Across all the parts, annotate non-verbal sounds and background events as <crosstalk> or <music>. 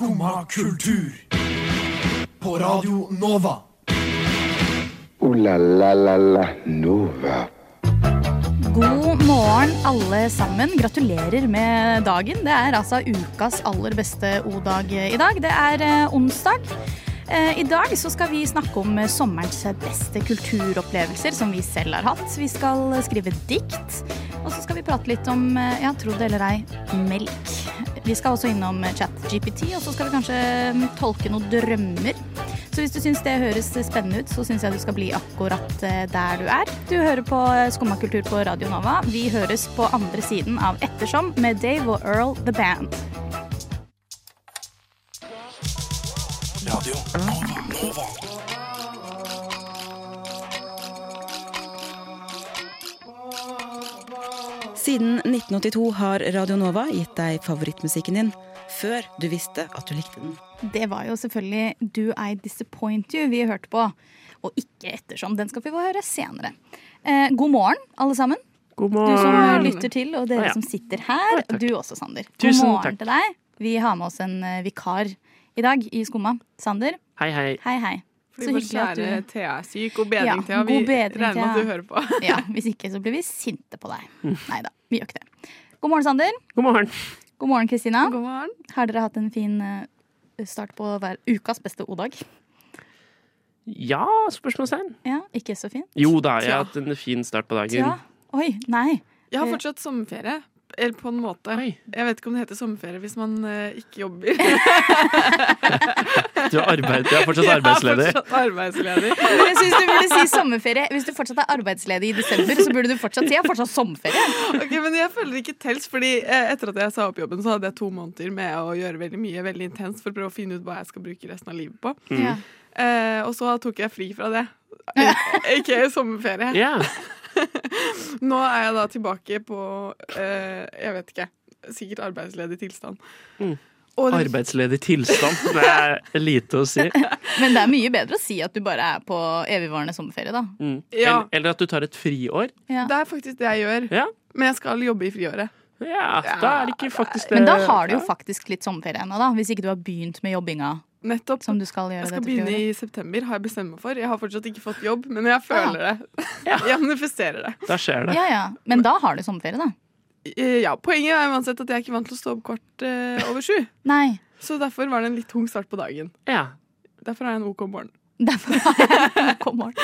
Skumma kultur. På Radio Nova. O-la-la-la-la Nova. God morgen, alle sammen. Gratulerer med dagen. Det er altså ukas aller beste O-dag i dag. Det er eh, onsdag. Eh, I dag så skal vi snakke om sommerens beste kulturopplevelser som vi selv har hatt. Vi skal skrive dikt. Og så skal vi prate litt om, eh, ja, tro det eller ei, melk. Vi skal også innom ChatGPT, og så skal vi kanskje mm, tolke noen drømmer. Så hvis du syns det høres spennende ut, så syns jeg du skal bli akkurat eh, der du er. Du hører på Skumma kultur på Radio Nova. Vi høres på andre siden av Ettersom med Dave og Earl The Band. Siden 1982 har Radio Nova gitt deg favorittmusikken din før du visste at du likte den. Det var jo selvfølgelig Do I Disappoint You vi hørte på, og ikke Ettersom. Den skal vi få høre senere. Eh, god morgen, alle sammen. God morgen. Du som lytter til, og dere ah, ja. som sitter her. og. Du også, Sander. God Tusen morgen takk. til deg. Vi har med oss en eh, vikar i dag i Skumma. Sander, Hei, hei. hei, hei. Fordi Så vår hyggelig at kjære du Thea er syk. God bedring, Ja, Thea. Vi god bedring, regner med at du hører på. Ja, <laughs> Hvis ikke så blir vi sinte på deg. Nei da, vi gjør ikke det. God morgen, Sander. God morgen. God morgen, Kristina. God morgen. Har dere hatt en fin eh, start på hver ukas beste O-dag? Ja, spørsmålstegn. Ja, ikke så fin? Jo da, jeg har hatt en fin start på dagen. Ja. Oi, nei. Jeg har Eh. fortsatt sommerferie. Eller på en måte. Oi. Jeg vet ikke om det heter sommerferie hvis man eh, ikke jobber. <laughs> Du er, arbeid, du er fortsatt arbeidsledig. <laughs> Jeg er fortsatt arbeidsledig. <laughs> Men jeg synes du burde si sommerferie. Hvis du fortsatt er arbeidsledig i desember, så burde du fortsatt si jeg har fortsatt sommerferie. Ok, men jeg føler ikke tels, fordi eh, etter at jeg sa opp jobben, så hadde jeg to måneder med å gjøre veldig mye veldig intenst for å prøve å finne ut hva jeg skal bruke resten av livet på. Mm. Ja. Eh, og så tok jeg fri fra det. Ikke sommerferie. Ja. Nå er jeg da tilbake på eh, Jeg vet ikke. Sikkert arbeidsledig tilstand. Mm. Og det- Arbeidsledig tilstand. Det er lite å si. <laughs> Men det er mye bedre å si at du bare er på evigvarende sommerferie, da. Mm. Ja. Eller, eller at du tar et friår. Ja. Det er faktisk det jeg gjør. Ja. Men jeg skal jobbe i friåret. ja, da er det ikke faktisk det Men da har du jo faktisk litt sommerferie ennå, da. Hvis ikke du har begynt med jobbinga Nettopp. som du skal gjøre Jeg skal dette begynne i september, har jeg bestemt meg for. Jeg har fortsatt ikke fått jobb, men jeg føler det. <laughs> Jeg manifesterer det. Da skjer det. Ja, ja. Men da har du sommerferie, da. Ja, Poenget er uansett at jeg er ikke vant til å stå opp kvart eh, over sju. Nei. Så derfor var det en litt tung start på dagen. Ja. Derfor er jeg en OK morgen. Derfor har jeg OK morgen.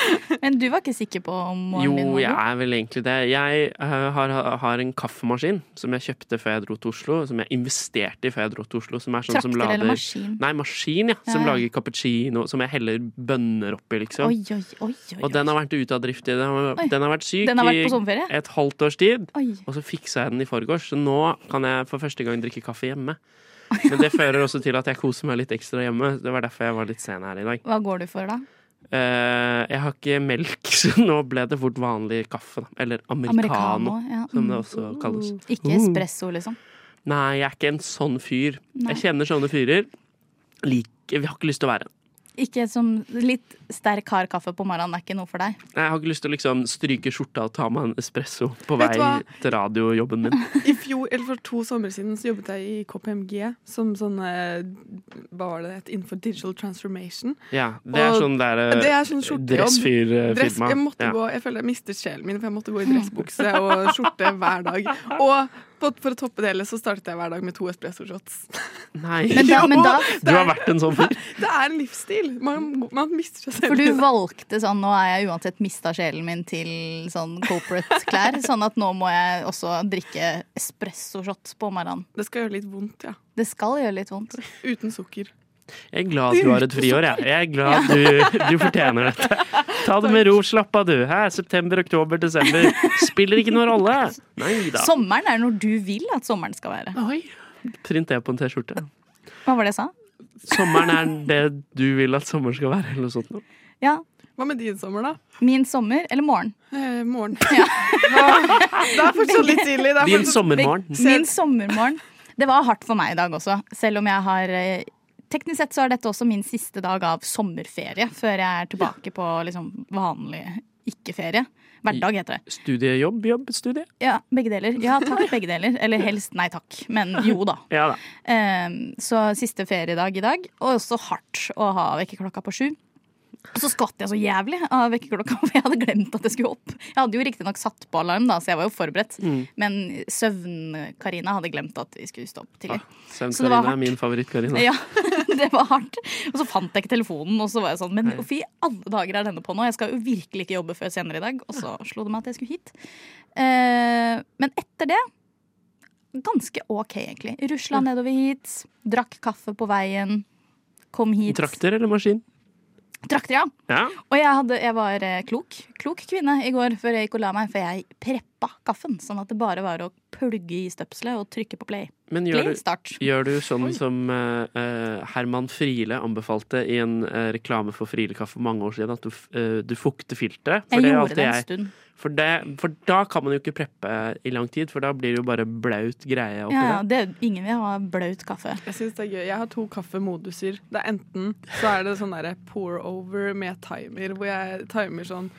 Men du var ikke sikker på om Jo, morgenen din var jeg er vel egentlig det. Jeg eh, har, har en kaffemaskin som jeg kjøpte før jeg dro til Oslo. Som jeg investerte i før jeg dro til Oslo. Som er sånn som lader eller maskin? Nei, maskin, ja. Som Ja, lager cappuccino. Som jeg heller bønner oppi, liksom. Oi, oi, oi. oi, Og den har vært ute av drift i Den har, den har vært syk har vært i et halvt års tid. Og så fiksa jeg den i forgårs, så nå kan jeg for første gang drikke kaffe hjemme. <laughs> Men det fører også til at jeg koser meg litt ekstra hjemme. Det var derfor jeg var litt sen her i dag. Hva går du for, da? Uh, jeg har ikke melk, <laughs> så nå ble det fort vanlig kaffe. Da. Eller americano, ja. som det Mm. også kalles. Ikke espresso, liksom? Nei, jeg er ikke en sånn fyr. Nei. Jeg kjenner sånne fyrer. Like, vi har ikke lyst til å være en. Ikke som litt sterk, hard kaffe på morgenen er ikke noe for deg? Jeg har ikke lyst til å liksom stryke skjorta og ta meg en espresso på Vet vei hva? til radiojobben min. <laughs> I fjor, eller For to somre siden så jobbet jeg i KPMG som sånn eh, Hva var det det het? Innenfor digital transformation. Ja, det er Og sånn der dressfyrfirma. Det er sånn skjortejobb. Dress, jeg, måtte Ja. gå, jeg føler jeg mistet sjelen min, for jeg måtte gå i dressbukse og skjorte hver dag. Og for å toppe det hele så startet jeg hver dag med to espresso-shots. Nei, <laughs> Men da, men da du har vært en sånn fyr. <laughs> Det er en livsstil. Man, man mister seg selv. For du valgte sånn Nå er jeg uansett mista sjelen min til sånn corporate-klær. <laughs> Sånn at nå må jeg også drikke Espresso shots på morgenen. Det skal gjøre litt vondt, ja. Det skal gjøre litt vondt. Uten sukker. Jeg er glad at du har et friår, jeg. Jeg er glad at du, du fortjener dette. Ta det med ro, slapp av du. Hæ? september, oktober, desember. Spiller ikke noen rolle. Neida. Sommeren er når du vil at sommeren skal være. Oi. Print det på en T-skjorte. Hva var det jeg sa? Sommeren er det du vil at sommeren skal være, eller noe sånt. noe. Ja. Hva med din sommer, da? Min sommer eller morgen? Eh, morgen. <laughs> det er fortsatt litt tidlig. Det er Din sommermorgen. Min sommermorgen. Det var hardt for meg i dag også, selv om jeg har eh, Teknisk sett så er dette også min siste dag av sommerferie, før jeg er tilbake på liksom vanlig ikke ferie. Hverdag heter det. Studiejobb, jobb, studie. Ja, begge deler. Ja takk, begge deler. Eller helst nei takk. Men jo da. <laughs> Ja da. Um, så siste feriedag i dag. Og også hardt å ha vekkerklokka på sju. Og så skvatt jeg så jævlig av vekkerklokka, <laughs> for jeg hadde glemt at jeg skulle opp. Jeg hadde jo riktignok satt på alarm, da, så jeg var jo forberedt. Mm. Men Søvn-Karina hadde glemt at vi skulle stå opp tidlig. Ja, Søvn-Karina er min favoritt-Karina. Ja, <laughs> det var hardt. Og så fant jeg ikke telefonen, og så var jeg sånn Men fy alle dager er denne på nå? Jeg skal jo virkelig ikke jobbe før senere i dag. Og så slo det meg at jeg skulle hit. Eh, men etter det ganske ok, egentlig. Rusla nedover hit, drakk kaffe på veien, kom hit. Trakter eller maskin? Trakter, ja. Ja. Og jeg, hadde, jeg var eh, klok. Klok kvinne i går før jeg gikk og la meg, for jeg preppa kaffen. Sånn at det bare var å plugge i støpselet og trykke på play. Men gjør du, gjør du sånn som eh, Herman Friele anbefalte i en uh, reklame for Friele-kaffe for mange år siden, at du, eh, du fukter filteret? For Jeg det gjorde det en jeg- stund. For, det, for da kan man jo ikke preppe i lang tid, for da blir det jo bare blaut greie oppi Ja, ja, det. det, ingen vil ha blaut kaffe. Jeg syns det er gøy. Jeg har to kaffemoduser. Det er enten så er det sånn derre pour over med timer, hvor jeg timer sånn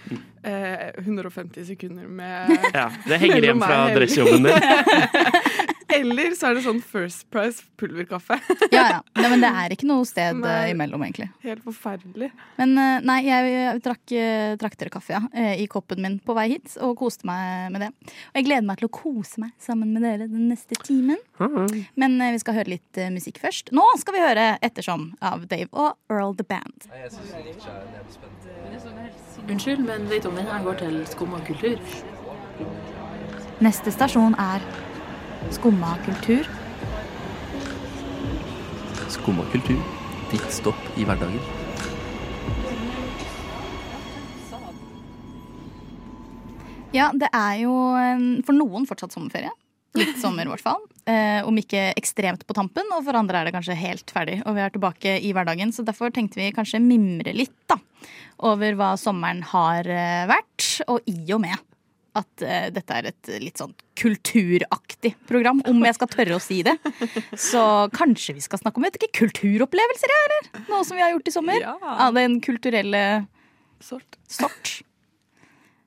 eh, 150 sekunder med Ja, det henger <laughs> igjen fra dressjobben din. <laughs> Eller så er det sånn First Price pulverkaffe. <laughs> Ja, ja. Nei, men det er ikke noe sted Nei. eh, imellom, egentlig. Helt forferdelig. Men eh, nei, jeg, jeg drakk eh, trakterkaffe ja, i koppen min på vei hit, og koste meg med det. Og jeg gleder meg til å kose meg sammen med dere den neste timen. Ah, Men vi skal høre litt musikk først. Nå skal vi høre Ettersom av Dave og Earl The Band. Unnskyld, men vet du om den her går til skum og kultur? Neste stasjon er Skumma kultur. Skumma kultur. Ditt stopp i hverdagen. Ja, det er jo eh, for noen fortsatt sommerferie. Litt sommer, i hvert fall. Eh, om ikke ekstremt på tampen, og for andre er det kanskje helt ferdig. Og vi er tilbake i hverdagen, så derfor tenkte vi kanskje mimre litt da, over hva sommeren har eh, vært. Og i og med at uh, dette er et litt sånn kulturaktig program, om jeg skal tørre å si det. Så kanskje vi skal snakke om vet ikke, kulturopplevelser, ja, eller? Noe som vi har gjort i sommer. Ja. Av den kulturelle Sort. sort.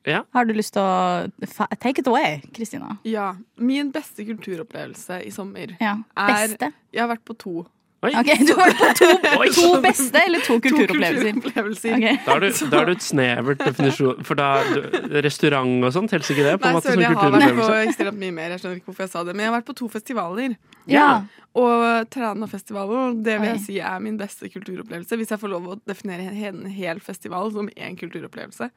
Ja. Har du lyst til å fa- take it away, Kristina? Ja. Min beste kulturopplevelse i sommer Ja. Er- Beste? Jeg har vært på to. Oi, Ok, Du har vært på to, <laughs> to beste eller to To kulturopplevelser? Okay. Da har du, da har du et snevert definisjon, for da du- Restaurant og sånn, teller ikke det? På Nei, en måte sorry, som jeg har vært på ekstremt mye mer. Jeg skjønner ikke hvorfor jeg sa det. Men jeg har vært på to festivaler. Ja. Og Tranafestivalen, det vil Oi. jeg si er min beste kulturopplevelse. Hvis jeg får lov å definere en hel, festival som én kulturopplevelse.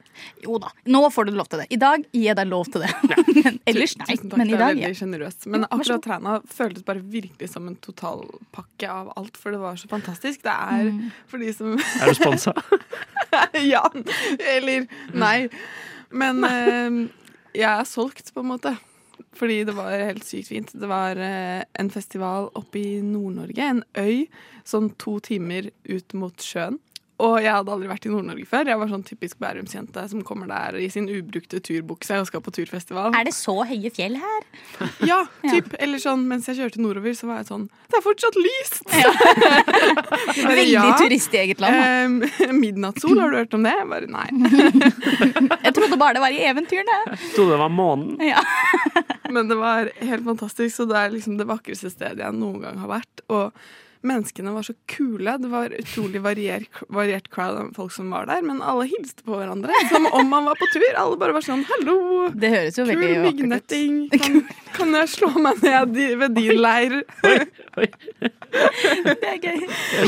Jo da, nå får du lov til det. I dag gir jeg deg lov til det. Men <laughs> ellers nei. Tusen takk, Men i det er veldig sjenerøst. Men akkurat Træna føltes bare virkelig som en totalpakke av alt, for det var så fantastisk. Det er Mm. for de som <laughs> Er du sponsa? <laughs> Ja, eller nei. Men nei. jeg er solgt, på en måte. Fordi det var helt sykt fint. Det var eh, en festival oppe i Nord-Norge, en øy, sånn to timer ut mot sjøen. Og jeg hadde aldri vært i Nord-Norge før. Jeg var sånn typisk bærumsjente som kommer der i sin ubrukte turbukse og skal på turfestival. Er det så høye fjell her? <laughs> Ja, typ. Eller sånn, mens jeg kjørte nordover, så var jeg sånn Det er fortsatt lyst! <laughs> Bare, Veldig ja. turist i eget land. Eh, <laughs> midnattssol, har du hørt om det? Jeg bare nei. Jeg trodde bare det var i eventyrene. Trodde det var månen. Ja. Men det var helt fantastisk, så det er liksom det vakreste stedet jeg noen gang har vært. Og menneskene var så kule. Det var utrolig variert, variert crowd av folk som var der, men alle hilste på hverandre som om man var på tur. Alle bare var sånn 'hallo'. Det høres jo Kul myggnetting. Kan, kan jeg slå meg ned ved din leir? Oi. <laughs> Det er gøy.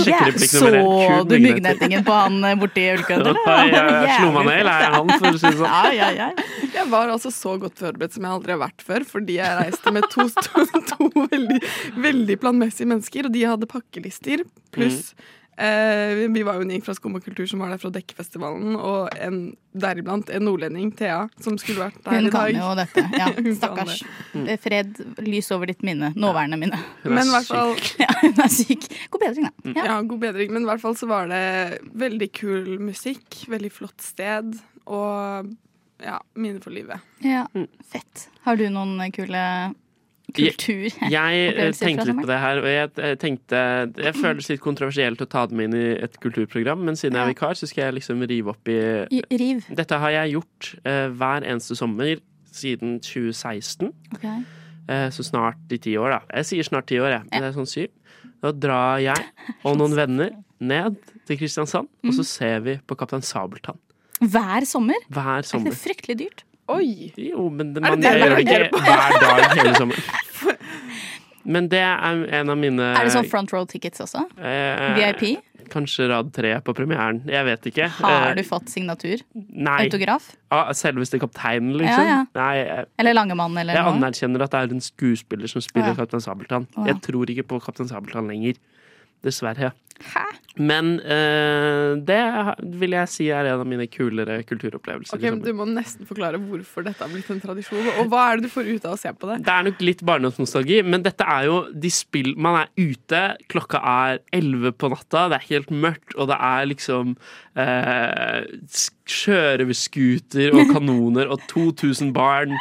Jeg så du myggnettingen på han eh, borti ølkødder? Oi, jeg slo meg ned, eller er hans, for å si det sånn. <laughs> Ja, ja, ja. Jeg var altså så godt forberedt som jeg aldri har vært før, fordi jeg reiste med to, <laughs> to, to veldig, veldig planmessige mennesker, og de hadde pakkelister, pluss eh, Vi var jo en gjeng fra Skum og kultur som var der fra Dekkefestivalen, og en, deriblant en nordlending, Thea, som skulle vært der i dag. Hun kan jo dette. Ja, <laughs> Hun kan stakkars. Fred, lys over ditt minne. Nåværende minne. Hun er Men i hvert syk. fall <laughs> Ja, hun er syk. God bedring, da. Ja. Ja, god bedring. Men i hvert fall så var det veldig kul musikk, veldig flott sted, og ja, minner for livet. Ja, fett. Har du noen kule kultur. Jeg jeg tenkte litt på det her, og jeg eh, tenkte Jeg <clears throat> føles litt kontroversielt å ta det med inn i et kulturprogram, men siden jeg er vikar, så skal jeg liksom rive opp i Riv. Dette har jeg gjort uh, hver eneste sommer siden 2016. Ok. Uh, så snart i ti år, da. Jeg sier snart ti år, jeg. Ja. det er sånn syv. Da drar jeg <laughs> og noen venner ned til Kristiansand, og Mm. så ser vi på Kaptein Sabeltann Hver sommer? hver Er ikke sommer. det fryktelig dyrt? Oi! Jo, men det, Er man det det gjør det ikke hver dag hele <laughs> sommeren. Men det er en av mine Er det sånn front row tickets også? eh, VIP? Kanskje rad tre på premieren. Jeg vet ikke. Har Eh, du fått signatur? Nei. Autograf? Ah, selveste kapteinen, liksom? Ja, ja. Nei, jeg, Eller Langemann eller jeg noe? anerkjenner at det er en skuespiller som spiller oh, ja. Kaptein Sabeltann. Oh, ja. Jeg tror ikke på Kaptein Sabeltann lenger. Dessverre. Hæ? Men uh, det vil jeg si er en av mine kulere kulturopplevelser. Ok, men. Du må nesten forklare hvorfor dette har blitt en tradisjon. Og hva er det du får ut av å se på det? Det er nok litt barndomsnostalgi, men dette er jo de spill Man er ute, klokka er elleve på natta, det er helt mørkt, og det er liksom uh, sjørøverskuter og kanoner og 2000 barn.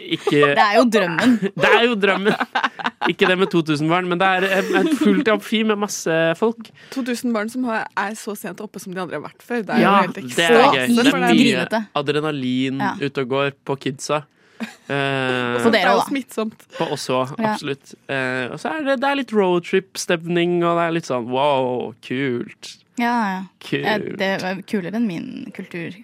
Ikke <laughs> Det er jo drømmen. <laughs> Det er jo drømmen! Ikke det med 2000 barn, men det er et- fullt amfi med masse folk. 2000 barn som er så sent oppe som de aldri har vært før. Det er Ja, jo helt det er gøy. Det er mye adrenalin Ja. ute og går på kidsa. Eh, For Det dere er òg, da. smittsomt. På oss òg, absolutt. Eh, og så er det, det er litt roadtrip-stemning, og det er litt sånn wow, kult. Ja, ja. Kult. Det er kulere enn min kultur.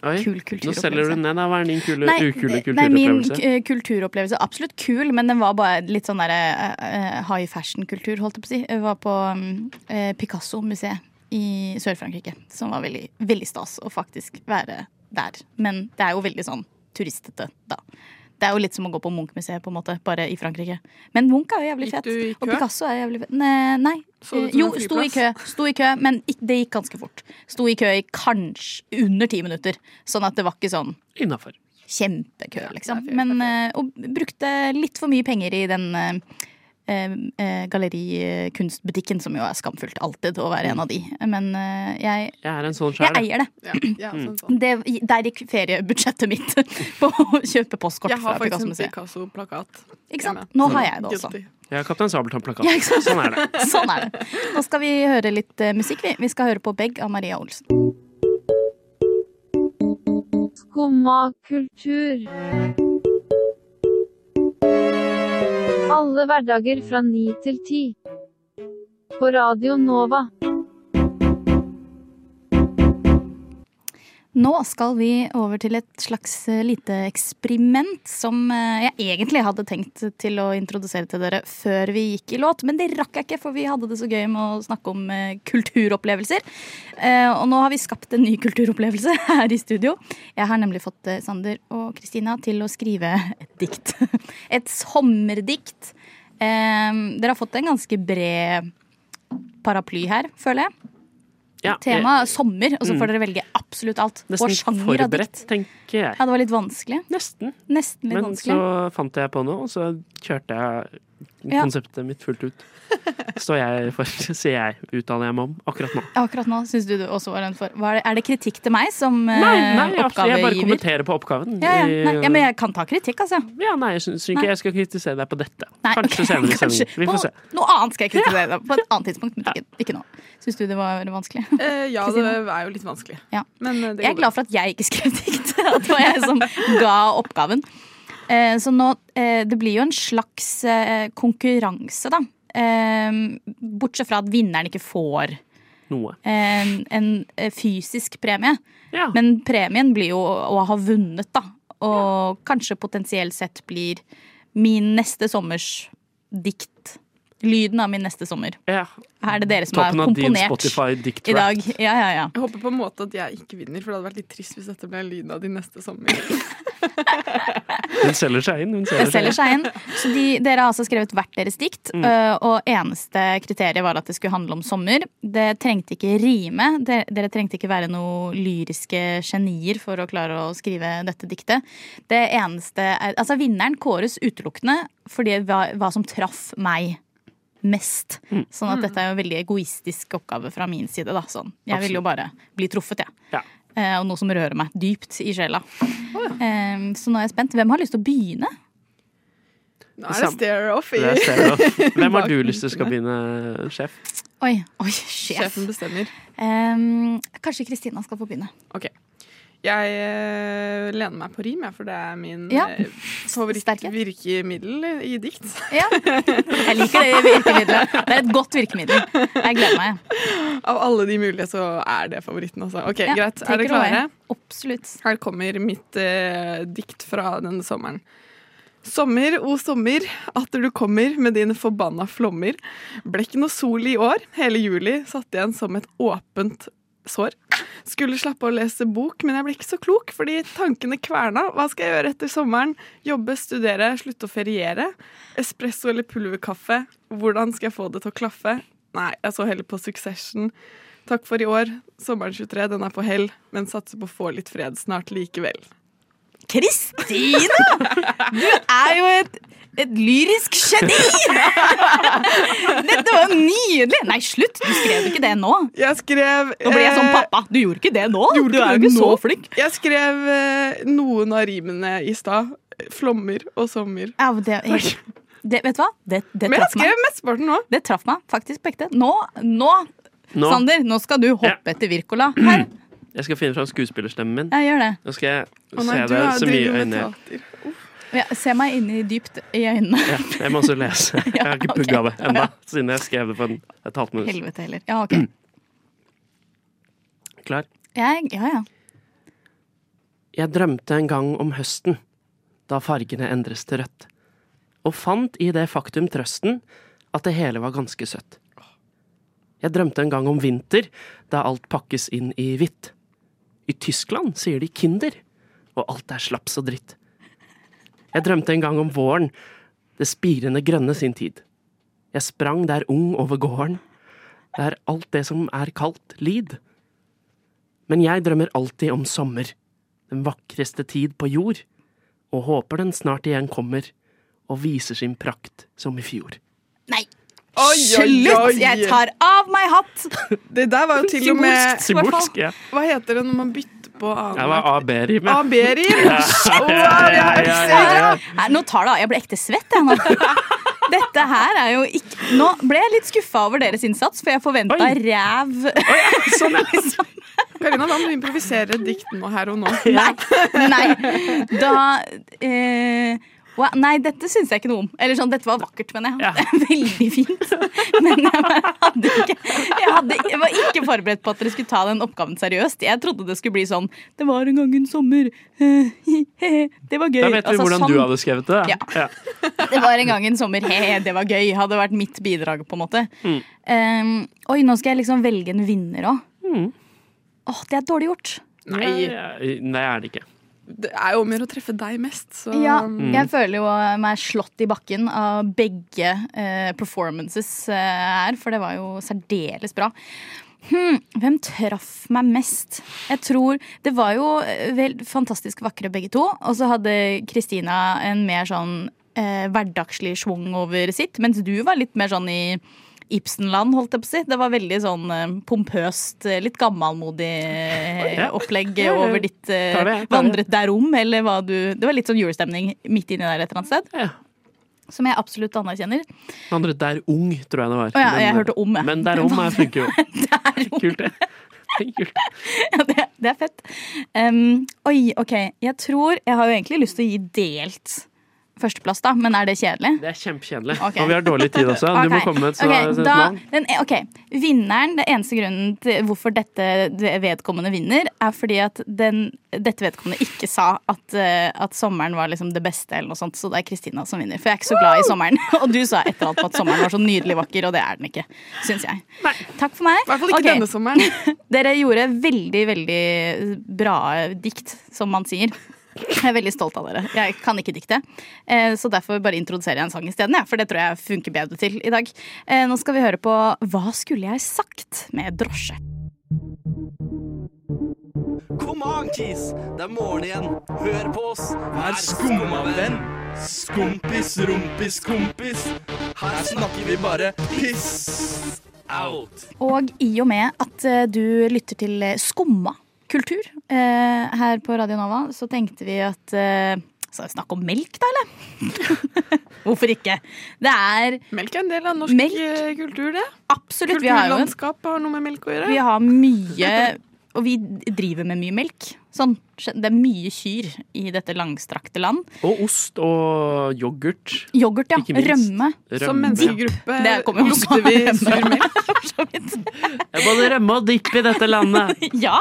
Oi, Kul nå selger du kulturopplevelse. ned. da. Hva er din kule, Nei, ukule nei, min kulturopplevelse? kulturopplevelse er absolutt kul, men den var bare litt sånn der, uh, high fashion-kultur, holdt jeg på å si. Jeg var på um, eh, Picasso-museet i Sør-Frankrike, som var veldig, veldig stas å faktisk være der. Men det er jo veldig sånn turistete, da. Det er jo litt som å gå på Munch-museet, på en måte, bare i Frankrike. Men Munch er jo jævlig fett. Og? Picasso er jævlig fett. Nei, nei. Jo, sto i kø, sto i kø, men det gikk ganske fort. Sto i kø i kanskje under ti minutter. Sånn at det var ikke sånn Innafor. kjempekø, liksom. Men, eh, og brukte litt for mye penger i den eh, gallerikunstbutikken, som jo er skamfullt alltid å være en av de. Men eh, jeg, Jeg er en sånn jeg eier det. Ja, ja, sånn, sånn. det. Der gikk feriebudsjettet mitt <laughs> på å kjøpe postkort Jeg har fra faktisk en Picasso-museet. Picasso-plakat. Ikke sant? Nå har jeg det også. Jeg har Kaptein Sabeltann-plakat. Ja. Sånn er det. <laughs> Sånn er det. Nå skal vi høre litt eh, musikk, vi. Vi skal høre på Begg av Maria Olsen. Skumma kultur. Alle hverdager fra ni til ti. På Radio Nova. Nå skal vi over til et slags eh, lite eksperiment som eh, jeg egentlig hadde tenkt til å introdusere til dere før vi gikk i låt, men det rakk jeg ikke, for vi hadde det så gøy med å snakke om eh, kulturopplevelser. Og nå har vi skapt en ny kulturopplevelse <laughs> her i studio. Jeg har nemlig fått Sander og Kristina til å skrive et dikt. <laughs> Et sommerdikt. Dere har fått en ganske bred paraply her, føler jeg. Ja, Tema er sommer, og så Mm. får dere velge absolutt alt. Nesten sjanger forberedt, tenker jeg. Ja, det var litt vanskelig. Nesten. Nesten litt Men vanskelig. så fant jeg på noe, og så kjørte jeg Ja. konseptet mitt fullt ut. Står jeg for, sier <laughs> jeg, uttaler jeg meg om akkurat nå. Akkurat nå syns du det også var en for... Er, det, er det kritikk til meg som oppgavegiver? Nei, nei jeg, jeg bare kommenterer på oppgaven. Ja, ja, nei, ja, men jeg kan ta kritikk, altså. Ja, nei, jeg syns ikke Nei. jeg skal kritisere deg på dette. Nei, Kanskje okay. senere i <laughs> sendingen. Vi får se. På noe annet skal jeg kritisere deg på et annet tidspunkt, men ikke, ikke nå. Syns du det var vanskelig? Eh, ja, det er jo litt vanskelig. Ja. Men eh, Jeg er glad for at jeg ikke skrev dikt. <laughs> At det var jeg som ga oppgaven. Eh, Så nå, eh, det blir jo en slags eh, konkurranse, da. Bortsett fra at vinneren ikke får Noe. en, en fysisk premie. Ja. Men premien blir jo å ha vunnet, da. Og kanskje potensielt sett blir min neste sommers dikt. Lyden av min neste sommer. ja. Her er det dere som har Toppen komponert Spotify i dag. Ja, ja, ja. Jeg håper på en måte at jeg ikke vinner, for det hadde vært litt trist hvis dette ble lyden av din neste sommer. <laughs> Hun selger seg inn. Hun selger selger seg inn. Så de, dere har altså skrevet hvert deres dikt, Mm. øh, og eneste kriteriet var at det skulle handle om sommer. Det trengte ikke rime. Dere, dere trengte ikke være noe lyriske genier for å klare å skrive dette diktet. Det eneste er, Altså, vinneren kåres utelukkende fordi hva, hva som traff meg mest. Mm. Sånn at dette er jo en veldig egoistisk oppgave fra min side. Da. Sånn. Jeg vil jo bare bli truffet, jeg. Ja. Eh, og noe som rører meg dypt i sjela. Eh, så nå er jeg spent. Hvem har lyst til å begynne? Nå er det stare-off i stare-off. <laughs> Hvem har du lyst til skal begynne, sjef? Oi, oi, sjef. Sjefen bestemmer. Eh, kanskje Kristina skal få begynne. Ok. Jeg uh, lener meg på rim, jeg, for det er min Ja. eh, favorittvirkemiddel i dikt. Ja. Jeg liker det virkemiddelet. Det er et godt virkemiddel. Jeg gleder meg. Av alle de mulige så er det favoritten, altså. Ok, Ja, Greit. Er dere klare? Absolutt. Her kommer mitt uh, dikt fra denne sommeren. Sommer, o sommer, atter du kommer med dine forbanna flommer. Ble ikke noe sol i år, hele juli satt igjen som et åpent sår. Skulle slappe av å lese bok, men jeg ble ikke så klok, fordi tankene kverna. Hva skal jeg gjøre etter sommeren? Jobbe, studere, slutte å feriere? Espresso eller pulverkaffe? Hvordan skal jeg få det til å klaffe? Nei, jeg så heller på Succession. Takk for i år. Sommeren 23, den er på hell, men satser på å få litt fred snart likevel. Kristina! Du er jo et, et lyrisk geni! <laughs> Dette var nydelig! Nei, slutt! Du skrev ikke det nå. Jeg skrev Nå ble jeg sånn pappa. Du gjorde ikke det nå? Gjorde Du er jo ikke så flink. Jeg skrev eh, noen av rimene i stad. Flommer og sommer. Ja, men det, det, vet du hva? Det, det Men jeg traff meg. skrev mesteparten nå. Det traff meg faktisk på ekte. Nå, nå, Nå. Sander, nå skal du hoppe etter Wirkola. Her, Jeg skal finne fram skuespillerstemmen min. Ja, gjør det. Nå skal jeg oh, nei, se har så mye i øynene. Ja, se meg inn i dypt i øynene. Ja, jeg må også lese. <laughs> Jeg har ikke pugga det ennå, siden jeg skrev det for en- et halvt minutt. Helvete heller. Ja, ok. <clears throat> Klar? Jeg, ja, ja. Jeg drømte en gang om høsten, da fargene endres til rødt, og fant i det faktum trøsten at det hele var ganske søtt. Jeg drømte en gang om vinter, da alt pakkes inn i hvitt. I Tyskland sier de kinder, og alt er slaps og dritt. Jeg drømte en gang om våren, det spirende grønne sin tid. Jeg sprang der ung over gården, der alt det som er kaldt, lid. Men jeg drømmer alltid om sommer, den vakreste tid på jord, og håper den snart igjen kommer og viser sin prakt som i fjor. Nei, Oi, oi, slutt! Jeg tar av meg hatt! <laughs> Det der var jo til og med Symbolsk. Ja. Hva heter det når man bytter på Det var A-B-rimet. AB-rim? Ja. Nei, nå tar det av. Jeg ble ekte svett, jeg nå. <laughs> Dette her er jo ikke Nå ble jeg litt skuffa over deres innsats, for jeg forventa Oi. ræv. Sånn, ja. <laughs> Karina, da må du improvisere et dikt nå her og nå. Nei. Nei. Da eh, wa- Nei, dette syns jeg ikke noe om. Eller sånn, Dette var vakkert, mener jeg. Ja. Det <laughs> veldig fint. <laughs> Men jeg hadde ikke jeg, hadde, jeg var ikke forberedt på at dere skulle ta den oppgaven seriøst. Jeg trodde det skulle bli sånn Det var en gang en sommer. <laughs> Det var gøy. Da vet vi Altså, hvordan sånn. du hadde skrevet det. Ja. Ja. Det var en gang en sommer, he, det var gøy. Hadde vært mitt bidrag, på en måte. Mm. Um, oi, nå skal jeg liksom velge en vinner òg. Mm. Åh, det er dårlig gjort. Nei, Nei, det er det ikke. Det er jo mer å treffe deg mest, så Ja, Mm. jeg føler jo meg slått i bakken av begge eh, performances eh, her, for det var jo særdeles bra. Hm, hvem traff meg mest? Jeg tror Det var jo eh, vel fantastisk vakre begge to. Og så hadde Kristina en mer sånn eh, hverdagslig schwung over sitt, mens du var litt mer sånn i Ibsenland, holdt jeg på å si. Det var veldig sånn eh, pompøst, eh, litt gammelmodig eh, opplegg over ditt vandret derom, eller hva du Det var litt sånn julestemning midt inni der et eller annet sted. Ja. Som jeg absolutt anerkjenner. Andre der ung, tror jeg det var. Å ja, jeg hørte om, jeg. Men der om er flinke jo. <laughs> Kult, det. Ja, det, det er <laughs> fett. Um, oi, OK. Jeg tror Jeg har jo egentlig lyst til å gi delt førsteplass, da, men er det kjedelig? Det er kjempekjedelig. Okay. Og vi har dårlig tid også. Du må komme med et, okay, da, navn. den, ok, Vinneren, det eneste grunnen til hvorfor dette vedkommende vinner, er fordi at den, dette vedkommende ikke sa at, eh, at sommeren var liksom det beste, eller noe sånt, så det er Kristina som vinner. For jeg er ikke så glad i sommeren. <laughs> Og du sa etter alt på at sommeren var så nydelig vakker, og det er den ikke, syns jeg. Takk for meg. I hvert fall ikke okay. denne sommeren. <laughs> Dere gjorde veldig, veldig bra dikt, som man sier. Jeg er veldig stolt av dere. Jeg kan ikke dikte. Eh, Så derfor bare introduserer jeg en sang isteden, ja, for det tror jeg funker bedre til i dag. Eh, Nå skal vi høre på Hva skulle jeg sagt? med drosje. Kom an, Kis! Det er morgen igjen. Hør på oss. Vær skumma venn. Skompis, rumpis, kompis. Her snakker vi bare piss out. Og i og med at eh, du lytter til Skumma kultur eh, her på Radio Nova, så tenkte vi at eh, Skal vi snakke om melk, da, eller? <laughs> Hvorfor ikke? Det er Melk er en del av norsk Melk. eh, kultur, det. absolutt Vi har Kulturlandskap har noe med melk å gjøre. Vi har mye Og vi driver med mye melk. Sånn, det er mye kyr i dette langstrakte land. Og ost og yoghurt. Yoghurt, ja. Rømme. Rømme. Som menneskegruppe Det kommer jo også lukter vi av sur rømme. melk. For så vidt. Det er både rømme og dipp i dette landet. <laughs> Ja.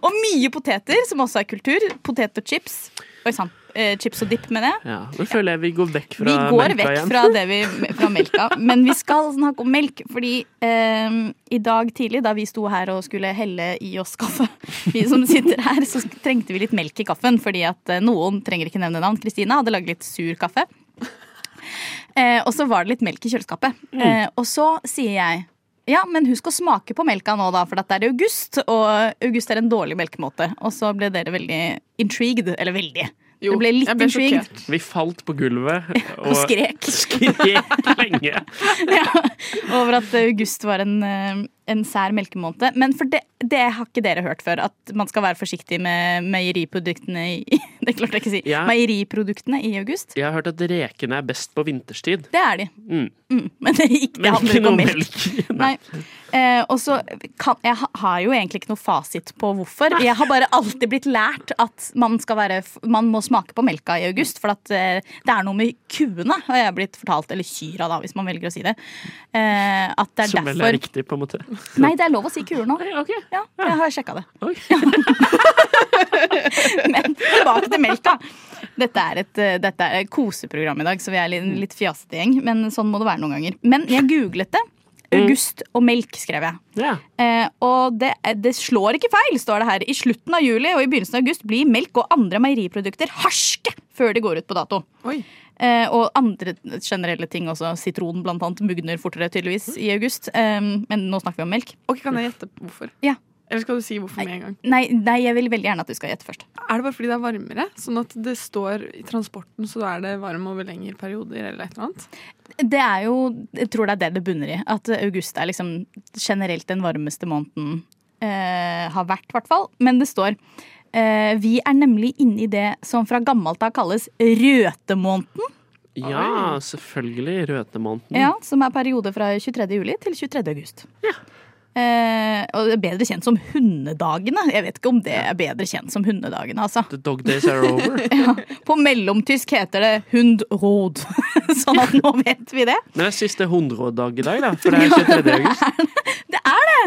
Og mye poteter, som også er kultur. Potet og chips. Oi sann. Eh, chips og dipp, mener jeg. Ja, Nå føler jeg vi går vekk fra Vi går melka vekk igjen. fra, det vi, fra melka, men vi skal snakke om melk. Fordi eh, i dag tidlig, da vi sto her og skulle helle i oss kaffe, <laughs> vi som sitter her, så trengte vi litt melk i kaffen. Fordi at eh, noen trenger ikke nevne navn. Kristina hadde laget litt sur kaffe. Eh, og så var det litt melk i kjøleskapet. Eh, og så sier jeg ja, men husk å smake på melka nå, da, for dette er august. Og august er en dårlig melkemåte. Og så ble dere veldig intrigued. Eller veldig. Jo, ble litt jeg ble intrigued. sjokkert. Vi falt på gulvet <laughs> Og skrek. <laughs> skrek lenge. <laughs> ja, over at august var en, eh, en sær melkemåned. Men for det, det har ikke dere hørt før, at man skal være forsiktig med meieriproduktene i <laughs> Det klarte jeg ikke å si. Ja. Meieriproduktene i august. Jeg har hørt at rekene er best på vinterstid. Det er de. Mm. Mm, men det, ikke, det handler ikke om melk. melk. <laughs> Nei. Eh, og så kan, Jeg har jo egentlig ikke noe fasit på hvorfor. Jeg har bare alltid blitt lært at man, være, man må smake på melka i august. For at eh, det er noe med kuene, har jeg blitt fortalt. Eller kyra, da, hvis man velger å si det. Eh, at det er Som vel er riktig, på en måte. Nei, det er lov å si kuer nå. Okay. Ja, jeg har sjekka det. <laughs> Men tilbake til melka. Dette er et, eh, dette er et koseprogram i dag, så vi er litt, litt fjasete gjeng. Men sånn må det være noen ganger. Men jeg googlet det. August og melk, skrev jeg. Ja. Eh, og det, det slår ikke feil, står det her. I slutten av juli og i begynnelsen av august blir melk og andre meieriprodukter harske før de går ut på dato. Oi. Eh, og andre generelle ting også. Sitron blant annet mugner fortere tydeligvis i august. Eh, men nå snakker vi om melk. Ok, Kan jeg gjette hvorfor? Ja. Eller skal du si hvorfor med en gang? Nei, nei, jeg vil veldig gjerne at du skal gjette først. Er det bare fordi det er varmere? Sånn at det står i transporten så er det varm over lengre perioder eller et eller annet? Det er jo, Jeg tror det er det det bunner i. At august er liksom generelt den varmeste måneden eh, har vært, i hvert fall. Men det står Vi er nemlig inne i det som fra gammelt av kalles røtemåneden. ja, selvfølgelig. Røtemåneden. Ja, som er periode fra 23. juli til 23. august. Eh, og det er bedre kjent som hundedagene. Jeg vet ikke om det er bedre kjent som hundedagene, altså. The dog days are over. <laughs> Ja, på mellomtysk heter det hundråd. <laughs> sånn at nå vet vi det. Men det er siste hundråddag i dag, da. For det er 23. august. <laughs> Det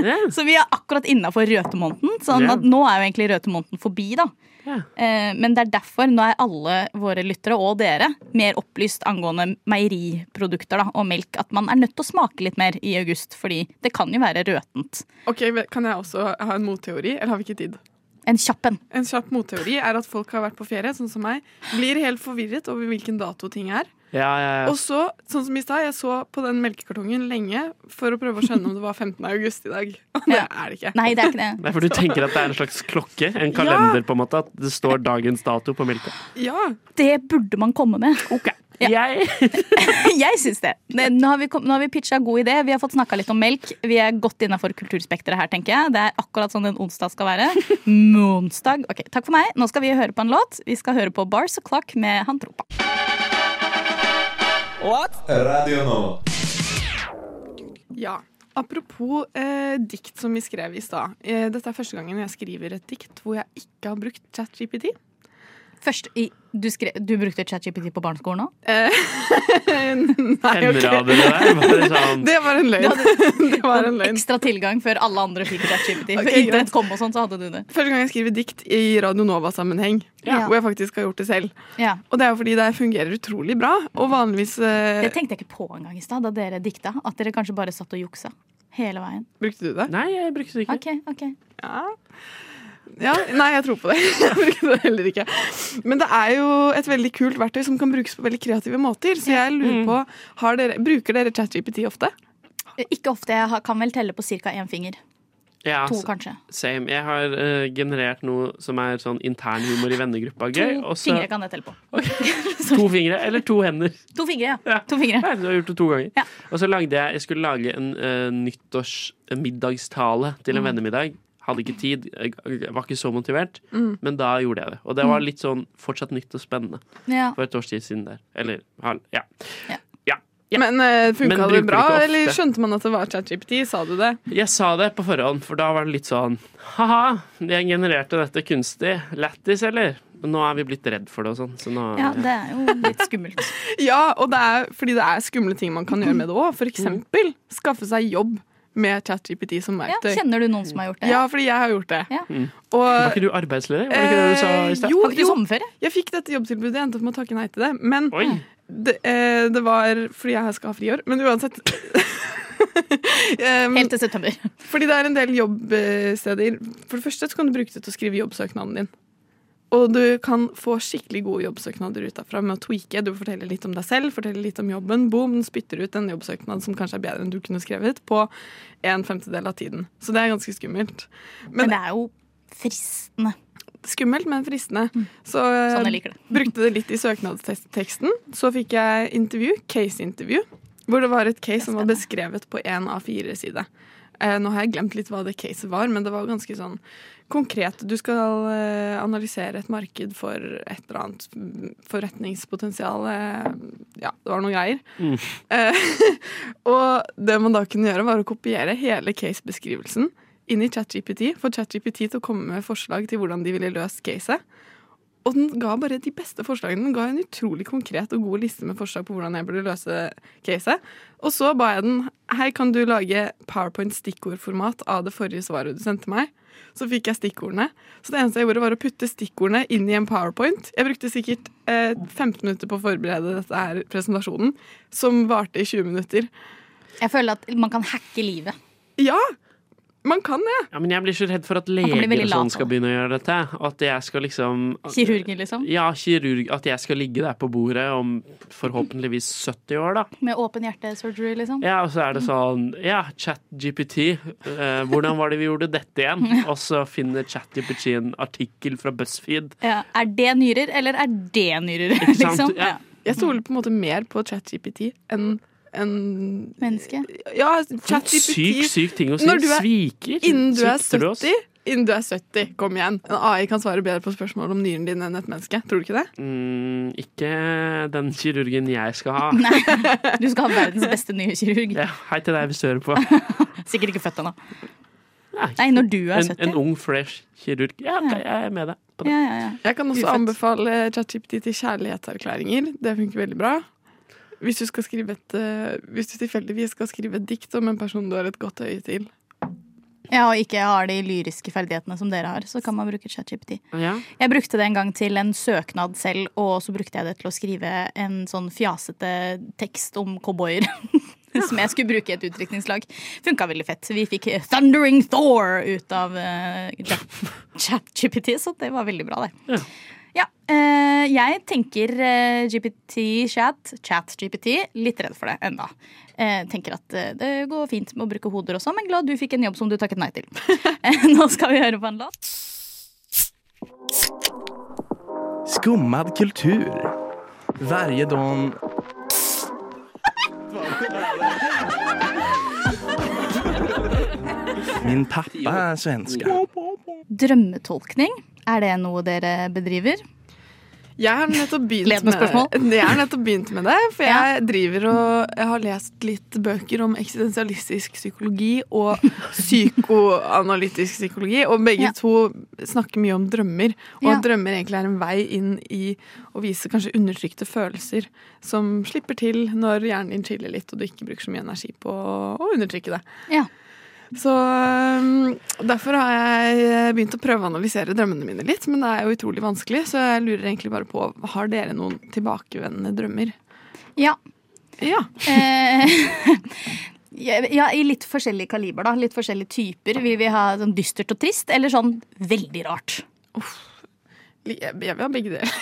Ja. Så vi er akkurat innafor røtemåneden. Sånn yeah. at nå er jo egentlig røtemåneden forbi, da. Ja. Eh, men det er derfor nå er alle våre lyttere og dere mer opplyst angående meieriprodukter da, og melk. At man er nødt til å smake litt mer i august, fordi det kan jo være røtent. Ok, Kan jeg også ha en motteori, eller har vi ikke tid? En kjapp en. En kjapp motteori er at folk har vært på ferie, sånn som meg, blir helt forvirret over hvilken dato ting er. Ja, ja, ja. Og så, sånn som i stad, jeg så på den melkekartongen lenge for å prøve å skjønne om det var 15. august i dag. <laughs> Og det er det ikke. Nei, det er ikke det. Er for du tenker at det er en slags klokke? En kalender, på en måte? At det står dagens dato på melka? Ja, Det burde man komme med. Jeg <laughs> Jeg syns det. det. Nå har vi, kom- nå har vi pitcha god idé. Vi har fått snakka litt om melk. Vi er godt innafor kulturspekteret her, tenker jeg. Det er akkurat sånn en onsdag skal være. Monsdag. Ok, Takk for meg. Nå skal vi høre på en låt. Vi skal høre på Bars O'Clock med Han Tropa. Radio Nova. ja. Apropos eh, dikt som vi skrev i stad. Eh, dette er første gangen jeg skriver et dikt hvor jeg ikke har brukt ChatGPT. Først, i, du, skrev, du brukte ChatGPT på barneskolen òg? Eh, <laughs> Nei, ok. Sånn <laughs> Det var en løgn. <laughs> det var en løgn. Ekstra tilgang før alle andre fikk ChatGPT. Okay, internett kom og sånn, så hadde du det. Første gang jeg skriver dikt i Radio Nova-sammenheng, Ja. hvor jeg faktisk har gjort det selv. Ja. Og det er jo fordi det fungerer utrolig bra. Og vanligvis uh... Det tenkte jeg ikke på engang i stad, da dere dikta. At dere kanskje bare satt og juksa hele veien. Brukte du det? Nei, jeg brukte det ikke. Ok, ok. Ja. Ja. Nei, jeg tror på det. <laughs> Jeg bruker det heller ikke. Men det er jo et veldig kult verktøy som kan brukes på veldig kreative måter. Så jeg lurer på, har dere, Bruker dere ChatGPT ofte? Ikke ofte. Jeg kan vel telle på ca. én finger. Ja, To, kanskje. same. Jeg har uh, generert noe som er sånn internhumor i vennegruppa. Gøy. To også... fingre kan jeg telle på. <laughs> <laughs> to fingre eller to hender. To fingre, ja. Ja. To fingre. Ja, du har gjort det to ganger. Ja. Og så lagde jeg Jeg skulle lage en uh, nyttårsmiddagstale til en Mm. vennemiddag. Hadde ikke tid, jeg var ikke så motivert. Mm. Men da gjorde jeg det. Og det var Mm. litt sånn fortsatt nytt og spennende Ja. for et års tid siden der. Eller ja. ja. Men uh, funka det det bra, det eller skjønte man at det var ChatGPT? Sa du det? Jeg sa det på forhånd, for da var det litt sånn Ha-ha, jeg genererte dette kunstig. Lættis, eller? Men nå er vi blitt redd for det og sånn. Så nå Ja, det er jo litt skummelt. <laughs> Ja, og det er fordi det er skumle ting man kan gjøre med det òg. For eksempel skaffe seg jobb med ChatGPT som Ja, kjenner du noen som har gjort det? Ja, fordi jeg har gjort det. Mm. Og, Var ikke du arbeidsledig? Var det ikke det du sa i sted? Eh, Jo, ikke du jo, sommerferie? jeg fikk dette jobbtilbudet. Jeg endte opp med å takke nei til det. Men det, eh, det var fordi jeg skal ha friår. Men uansett <laughs> um, Helt til september. Fordi det er en del jobbsteder. For det første så kan du bruke det til å skrive jobbsøknaden din. Og du kan få skikkelig gode jobbsøknader ut derfra med å tweake. Du forteller litt om deg selv, forteller litt om jobben. Boom, den spytter ut en jobbsøknad som kanskje er bedre enn du kunne skrevet, på en femtedel av tiden. Så det er ganske skummelt. Men det er jo fristende. Skummelt, men fristende. Så Sånn jeg eh, liker det. <laughs> brukte det litt i søknadsteksten. Så fikk jeg intervju, case-intervju, hvor det var et case som var beskrevet på én av fire side. Eh, nå har jeg glemt litt hva det caset var, men det var ganske sånn konkret. Du skal eh, analysere et marked for et eller annet forretningspotensial. eh, ja, det var noen greier. Mm. Eh, <laughs> og det man da kunne gjøre, var å kopiere hele case-beskrivelsen inn i ChatGPT, for ChatGPT til å komme med forslag til hvordan de ville løst caset. Og den ga bare de beste forslagene. Den ga en utrolig konkret og god liste med forslag på hvordan jeg burde løse caset. Og så ba jeg den hei, kan du lage powerpoint-stikkordformat av det forrige svaret du sendte meg. Så fikk jeg stikkordene. Så det eneste jeg gjorde, var å putte stikkordene inn i en powerpoint. Jeg brukte sikkert eh, 15 minutter på å forberede dette her presentasjonen, som varte i 20 minutter. Jeg føler at man kan hacke livet. Ja! Man kan det. Ja, men jeg blir så redd for at leger og sånn skal begynne å gjøre dette. Og at jeg skal liksom Kirurgen, liksom. Ja, kirurg. At jeg skal ligge der på bordet om forhåpentligvis 70 år, da. Med åpen hjerte-surgery, liksom. Ja, og så er det sånn Ja, ChatGPT. Eh, hvordan var det vi gjorde dette igjen? <laughs> Og så finner ChatGPT en artikkel fra BuzzFeed. Ja. Er det nyrer, eller er det nyrer? <laughs> Liksom? Ja. Jeg stoler på en måte mer på ChatGPT enn enn Menneske. Ja, Syk, ChatGPT syk ting å si. Når du er- Sviker. Innen du er Svikter du oss? 70 Innen du er 70, kom igjen. En AI kan svare bedre på spørsmål om nyren din enn et menneske. Tror du ikke det? Mm, ikke den kirurgen jeg skal ha. <laughs> Nei, du skal ha verdens beste nye kirurg. Ja, hei til deg hvis du hører på. <laughs> Sikkert ikke født ennå. Nei, Nei, når du er 70. en ung, fresh kirurg. Ja, jeg er med deg på det. Ja, ja, ja. Jeg kan også Ufett. anbefale ChatGPT til kjærlighetserklæringer. Det funker veldig bra. Hvis du, skal skrive et, eh, hvis du tilfeldigvis skal skrive et dikt om en person du har et godt øye til. ja, og ikke har de lyriske ferdighetene som dere har, så kan man bruke ChatGPT. Ja. Jeg brukte det en gang til en søknad selv, og så brukte jeg det til å skrive en sånn fjasete tekst om cowboyer. <laughs> Som jeg skulle bruke i et utdrikningslag. Funka veldig fett. Vi fikk Thundering Thor ut av uh, ChatGPT, <laughs> så det var veldig bra, det. Ja. Ja, eh, jeg tenker eh, GPT-chat, chat-GPT, litt redd for det enda. Eh, tenker at det går fint med å bruke hoder også, men glad du fikk en jobb som du takket nei til. <laughs> Nå skal vi høre på en låt. Skummad kultur. Varje dag... Min pappa er svenska. Drømmetolkning, er det noe dere bedriver? Jeg har nettopp begynt, med <laughs> jeg har nettopp begynt med det. For Ja. jeg driver og jeg har lest litt bøker om eksistensialistisk psykologi og psykoanalytisk psykologi. Og begge Ja. to snakker mye om drømmer. Og Ja. at drømmer egentlig er en vei inn i å vise kanskje undertrykte følelser som slipper til når hjernen din chiller litt, og du ikke bruker så mye energi på å undertrykke det. Ja. Så um, Derfor har jeg begynt å prøve å analysere drømmene mine litt, men det er jo utrolig vanskelig, så jeg lurer egentlig bare på Har dere noen tilbakevendende drømmer? Ja. Ja. Eh, <laughs> ja, i litt forskjellig kaliber, da. Litt forskjellige typer. Vil vi ha sånn dystert og trist, eller sånn veldig rart? Jeg, jeg vil ha begge deler. <laughs>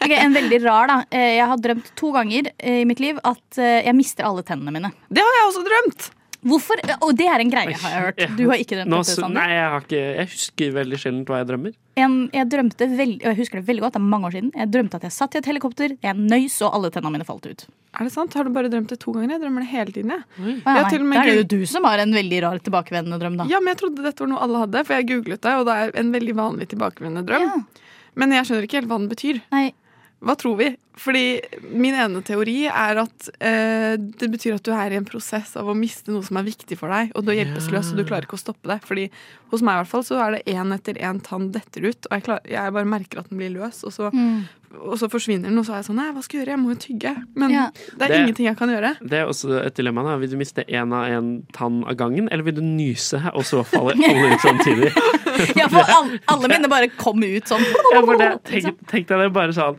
Ok, En veldig rar, da. Eh, Jeg har drømt to ganger eh, i mitt liv at eh, jeg mister alle tennene mine. Det har jeg også drømt! Hvorfor? Og det er en greie, har jeg hørt. Du har ikke drømt Nå, dette, Sander? nei, jeg, har ikke, jeg husker veldig sjelden hva jeg drømmer. En, jeg drømte veld, jeg husker det veldig godt, det er mange år siden. Jeg drømte at jeg satt i et helikopter, jeg nøys, og alle tennene mine falt ut. Er det sant? Har du bare drømt det to ganger? Jeg drømmer det hele tiden. Jeg. Ja, Jeg nei, til og med da er jo du som har en veldig rar tilbakevendende drøm, da. Ja, men jeg trodde dette var noe alle hadde, for jeg googlet det, og det er en veldig vanlig tilbakevendende drøm. Men jeg skjønner ikke helt hva den betyr. Nei. Hva tror vi? Fordi min ene teori er at eh, det betyr at du er i en prosess av å miste noe som er viktig for deg, og du er hjelpeløs, og du klarer ikke å stoppe det. Fordi hos meg i hvert fall så er det én etter én tann detter ut, og jeg, klar, jeg bare merker at den blir løs, og så, Mm. Og så forsvinner den, og så er jeg sånn Nei, hva skal jeg gjøre? Jeg må jo tygge. Men Ja. det er Det- ingenting jeg kan gjøre. Det er også et dilemma. da. Vil du miste én av én tann av gangen, eller vil du nyse, og så faller alle ut samtidig? <laughs> Ja, for alle, alle mine bare kom ut sånn. Ja, for det, tenk, tenk deg det bare sånn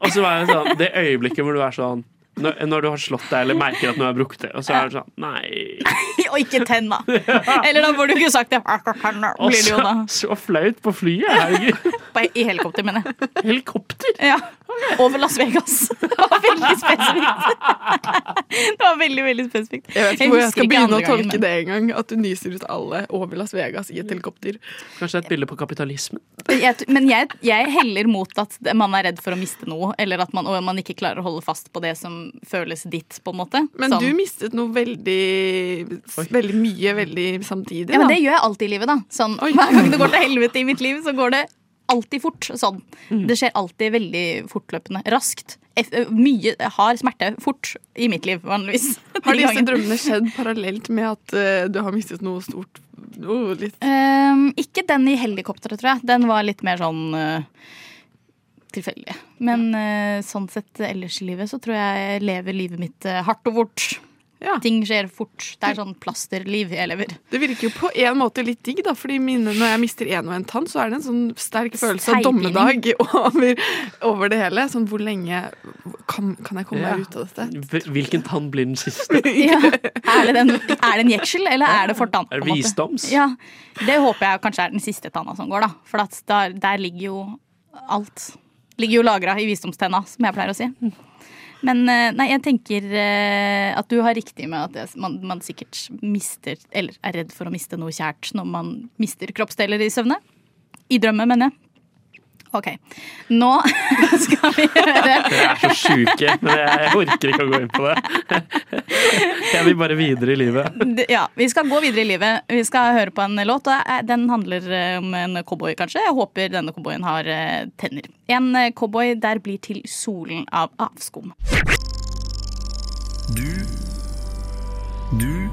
Og så var det sånn Det øyeblikket hvor du er sånn når, når du har slått deg eller merker at noe er brukket, og så er det sånn Nei. <laughs> Og ikke tenna. <laughs> Eller da burde du ikke sagt det. Og Blir det jo så, da. så flaut på flyet. Herregud. <laughs> I helikopter, mener jeg. Helikopter? Ja. Over Las Vegas. <laughs> Det var veldig spesifikt. <laughs> Det var veldig, veldig spesifikt. Jeg vet ikke hvor jeg skal begynne å gangen, tolke det det engang. At du nyser ut alle over Las Vegas i et helikopter. Kanskje et bilde på kapitalismen? Jeg, men jeg, jeg heller mot at man er redd for å miste noe, eller at man, og man ikke klarer å holde fast på det som føles ditt, på en måte. Men Sånn. du mistet noe veldig, veldig mye veldig samtidig. Ja, men det gjør jeg alltid i livet, da. Sånn, hver gang det går til helvete i mitt liv, så går det alltid fort. Sånn. Mm. Det skjer alltid veldig fortløpende. Raskt. Mye har smerte fort i mitt liv, vanligvis. <laughs> Har <laughs> disse drømmene skjedd parallelt med at uh, du har mistet noe stort? Oh, Ehm, ikke den i helikopteret, tror jeg. Den var litt mer sånn uh, tilfeldig. Men uh, sånn sett ellers i livet så tror jeg jeg lever livet mitt hardt og fort. Ting skjer fort. Det er sånn plasterliv jeg lever. Det virker jo på en måte litt digg, da, fordi mine, når jeg mister en og en tann, så er det en sånn sterk følelse av dommedag <laughs> over, over det hele. Sånn hvor lenge kan, kan jeg komme Ja. meg ut av dette? Hvilken tann blir den siste? <laughs> Ja. Er, det den, er det en jeksel, eller er det fortann? Er det visdoms? Ja, Det håper jeg kanskje er den siste tanna som går, da. For at der, der ligger jo alt. Ligger jo lagra i visdomstenna, som jeg pleier å si. Men eh, nei, jeg tenker eh, at du har riktig med at man, man sikkert mister, eller er redd for å miste noe kjært når man mister kroppsdeler i søvne. I drømme, mener jeg. OK. Nå <laughs> skal vi høre <laughs> Dere er så sjuke, men jeg, orker ikke å gå inn på det. <laughs> Jeg vil bare videre i livet. Ja, Vi skal gå videre i livet. Vi skal høre på en låt. og Den handler eh, om en cowboy, kanskje. Jeg håper denne cowboyen har eh, tenner. En eh, cowboy der blir til solen av avskum. Du Du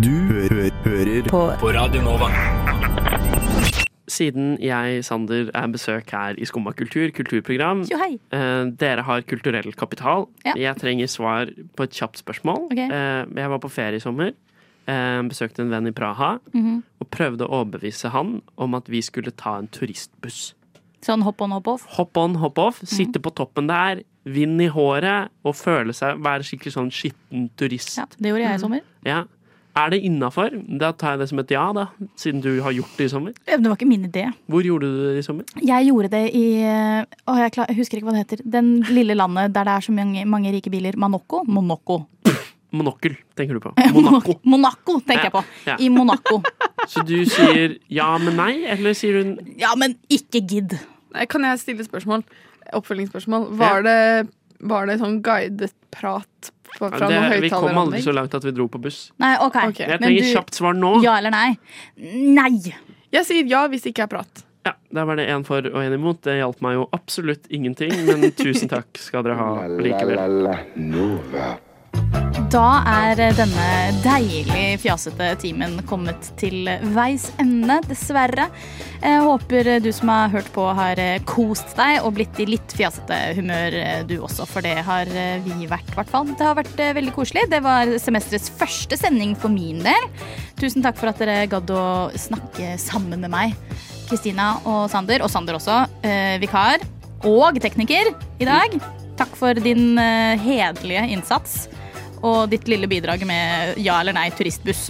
Du hø hører på. på Radio Nova. Siden jeg, Sander, er besøk her i Skumma kultur, kulturprogram, Jo, hei. eh, dere har kulturell kapital. Ja. Jeg trenger svar på et kjapt spørsmål. Okay. Eh, jeg var på ferie i sommer. Eh, besøkte en venn i Praha Mhm. og prøvde å overbevise han om at vi skulle ta en turistbuss. Sånn hopp on, hopp off. Hopp on, hopp off, Mhm. sitte på toppen der, vind i håret og føle seg være skikkelig sånn skitten turist. Det gjorde jeg i sommer. Ja. Er det innafor? Da tar jeg det som et ja, da, siden du har gjort det i sommer. Eh, Det var ikke min idé. Hvor gjorde du det i sommer? Jeg gjorde det i eh, Å, jeg, klar, jeg husker ikke hva det heter. Den lille landet der det er så mange, mange rike biler. Monaco? Monoko. Monokkel, tenker du på. <laughs> Monaco. Monaco, tenker jeg på. Ja. I Monaco. <laughs> Så du sier ja, men nei, eller sier hun Ja, men ikke gidd. Kan jeg stille spørsmål? Oppfølgingsspørsmål. Var det, var det sånn guidet prat fra, ja, det, noen Vi kom aldri så langt at vi dro på buss. Nei, OK. Jeg trenger du- kjapt svar nå. Ja eller nei? Nei. Jeg sier ja hvis det ikke er prat. Ja, Der var det én for og én imot. Det hjalp meg jo absolutt ingenting, men tusen takk skal dere ha <laughs> likevel. Da er denne deilig fjasete timen kommet til veis ende, dessverre. Jeg håper du som har hørt på har kost deg og blitt i litt fjasete humør du også, for det har vi vært, i hvert fall. Det har vært veldig koselig. Det var semesterets første sending for min del. Tusen takk for at dere gadd å snakke sammen med meg. Kristina og Sander, og Sander også, eh, vikar og tekniker i dag. Takk for din eh, hederlige innsats og ditt lille bidrag med ja eller nei turistbuss,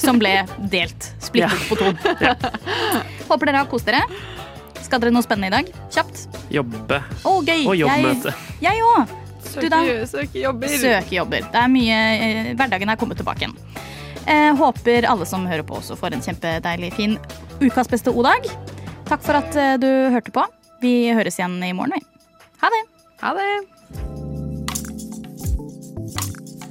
som ble delt. Splittet ja. på to. Ja. Håper dere har kost dere. Skal dere noe spennende i dag? Kjapt. Jobbe. Oh, gøy. Og jobbmøte. Jeg òg. Søke, søke jobber. Søke jobber. Det er mye, eh, hverdagen er kommet tilbake igjen. Eh, håper alle som hører på, også får en kjempedeilig, fin ukas beste O-dag. Takk for at eh, du hørte på. Vi høres igjen i morgen, vi. Ha det. Ha det.